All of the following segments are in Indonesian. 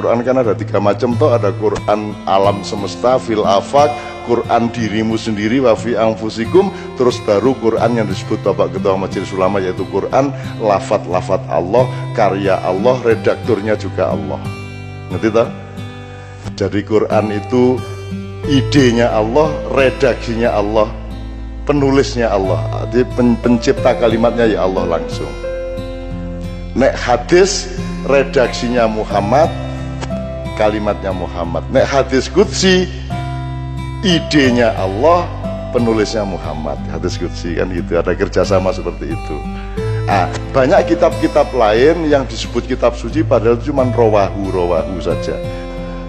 Quran kan ada tiga macam toh. Ada Quran alam semesta fil afak Quran dirimu sendiri wafi angfusikum terus baru Quran yang disebut Bapak Ketua Majelis Ulama yaitu Quran lafat-lafat Allah karya Allah redakturnya juga Allah. Ngerti toh? Jadi Quran itu idenya Allah redaksinya Allah penulisnya Allah. Jadi pencipta kalimatnya ya Allah langsung. Nek hadis redaksinya Muhammad kalimatnya Muhammad nek hadis kudsi idenya Allah penulisnya Muhammad hadis kudsi kan gitu ada kerjasama seperti itu Nah, banyak kitab-kitab lain yang disebut kitab suci padahal cuma rawahu rawahu saja.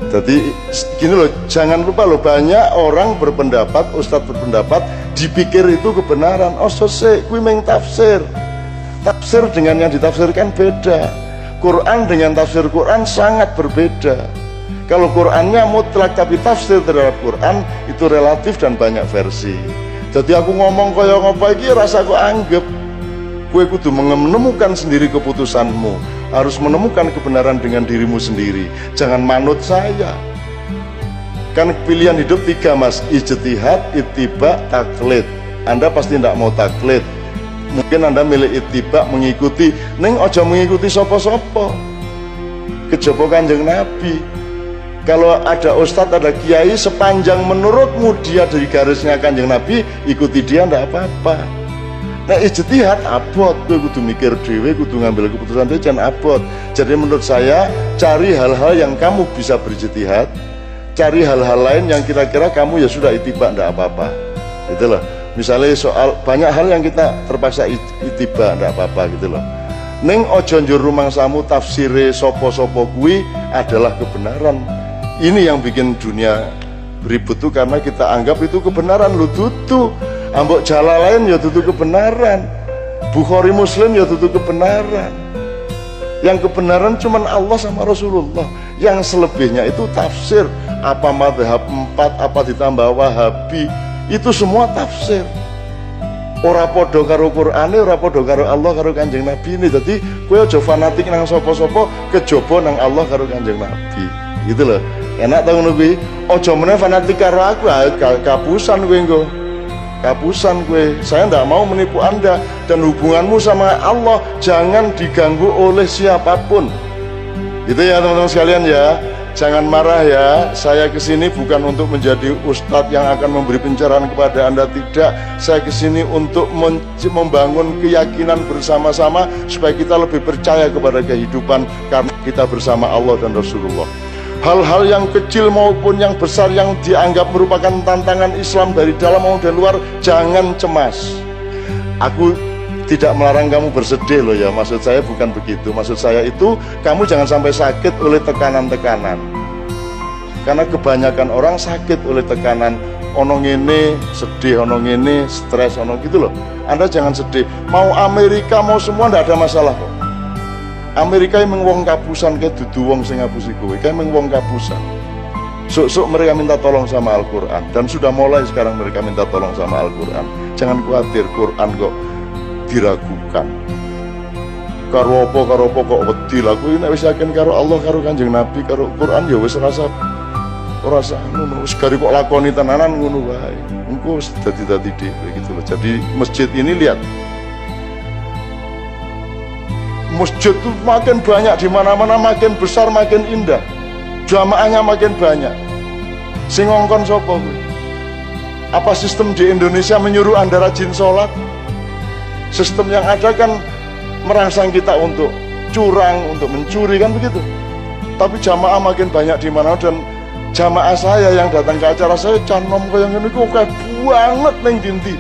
Jadi gini loh, jangan lupa loh banyak orang berpendapat, ustadz berpendapat dipikir itu kebenaran. Oh selesai, kui meng tafsir. Tafsir dengan yang ditafsirkan beda. Quran dengan tafsir Quran sangat berbeda. Kalau Qurannya mutlak tapi tafsir terhadap Quran itu relatif dan banyak versi. Jadi aku ngomong kaya ngopo iki rasa kok anggap Kue kudu menemukan sendiri keputusanmu. Harus menemukan kebenaran dengan dirimu sendiri. Jangan manut saya. Kan pilihan hidup tiga mas. Ijtihad, itiba, taklid. Anda pasti tidak mau taklid. Mungkin Anda milih itiba mengikuti. Neng ojo mengikuti sopo-sopo. Kejopo kanjeng Nabi kalau ada ustadz, ada kiai sepanjang menurutmu dia dari garisnya kanjeng Nabi ikuti dia tidak apa-apa Nah ijtihad abot, gue kudu mikir dewe, kudu ngambil keputusan dewe jangan abot. Jadi menurut saya cari hal-hal yang kamu bisa berjtihad, cari hal-hal lain yang kira-kira kamu ya sudah itiba ndak apa-apa. Gitu loh. Misalnya soal banyak hal yang kita terpaksa itiba ndak apa-apa gitu loh. Neng ojo njur rumang samu tafsire sopo-sopo kui adalah kebenaran. Ini yang bikin dunia ribut tuh karena kita anggap itu kebenaran. Lu tutup ambok jala lain ya tutu kebenaran. Bukhari Muslim ya tutu kebenaran. Yang kebenaran cuman Allah sama Rasulullah. Yang selebihnya itu tafsir. Apa madhab empat apa ditambah wahabi. Itu semua tafsir. Ora podo karo Qur'ane ora podo karo Allah karo Kanjeng Nabi ini. Jadi kue aja fanatik nang sopo-sopo kejobo nang Allah karo Kanjeng Nabi gitu loh. Enak tau ngono kuwi. Aja meneh fanatik karo aku. Kapusan engko kapusan gue saya tidak mau menipu anda dan hubunganmu sama Allah jangan diganggu oleh siapa pun. Gitu ya teman-teman sekalian ya. Jangan marah ya. Saya ke sini bukan untuk menjadi ustadz yang akan memberi pencerahan kepada anda. Tidak. Saya ke sini untuk membangun keyakinan bersama-sama supaya kita lebih percaya kepada kehidupan karena kita bersama Allah dan Rasulullah hal-hal yang kecil maupun yang besar yang dianggap merupakan tantangan Islam dari dalam maupun dari luar jangan cemas. Aku tidak melarang kamu bersedih loh ya. Maksud saya bukan begitu. Maksud saya itu kamu jangan sampai sakit oleh tekanan-tekanan. Karena kebanyakan orang sakit oleh tekanan. Onong ini sedih onong ini stres onong gitu loh. Anda jangan sedih. Mau Amerika mau semua tidak ada masalah kok Amerika yang wong kapusan ke dudu wong sing ngapusi kowe. Kayak wong kapusan. Sok-sok mereka minta tolong sama Al-Quran. Dan sudah mulai sekarang mereka minta tolong sama Al-Quran. Jangan khawatir Quran kok diragukan. Karo apa karo apa kok wedi lah. Nek wis yakin karo Allah karo Kanjeng Nabi karo Quran ya wis rasa ora ngono. Wis kok lakoni tenanan ngono wae. Engko wis dadi-dadi dhewe gitu loh. Jadi masjid ini lihat masjid itu makin banyak di mana-mana makin besar makin indah. Jamaahnya makin banyak. Sing ngongkon sopo apa sistem di Indonesia menyuruh anda rajin sholat? Sistem yang ada kan merangsang kita untuk curang untuk mencuri kan begitu? Tapi jamaah makin banyak di mana dan jamaah saya yang datang ke acara saya canom kayak ini kok kayak banget neng dinti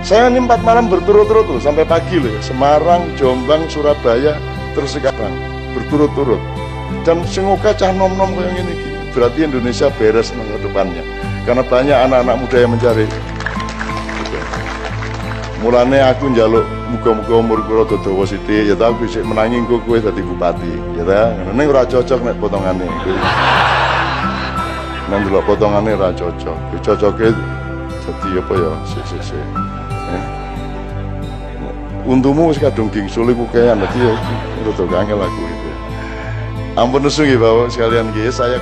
saya ini empat malam berturut-turut loh sampai pagi loh ya. Semarang, Jombang, Surabaya, terus sekarang berturut-turut. Dan semoga cah nom-nom kayak gini. Berarti Indonesia beres ke depannya. Karena banyak anak-anak muda yang mencari. Mulanya aku njaluk muga-muga umur kula dawa sithik ya ta bisa menangi engko kowe dadi bupati ya ta ning ora cocok nek potongane nek delok potongane ora cocok cocoke dadi apa ya sik sik sik untumu wis kadung gingsul iku kayak dadi ya rada angel aku itu. Ampun nesu nggih Bapak sekalian nggih saya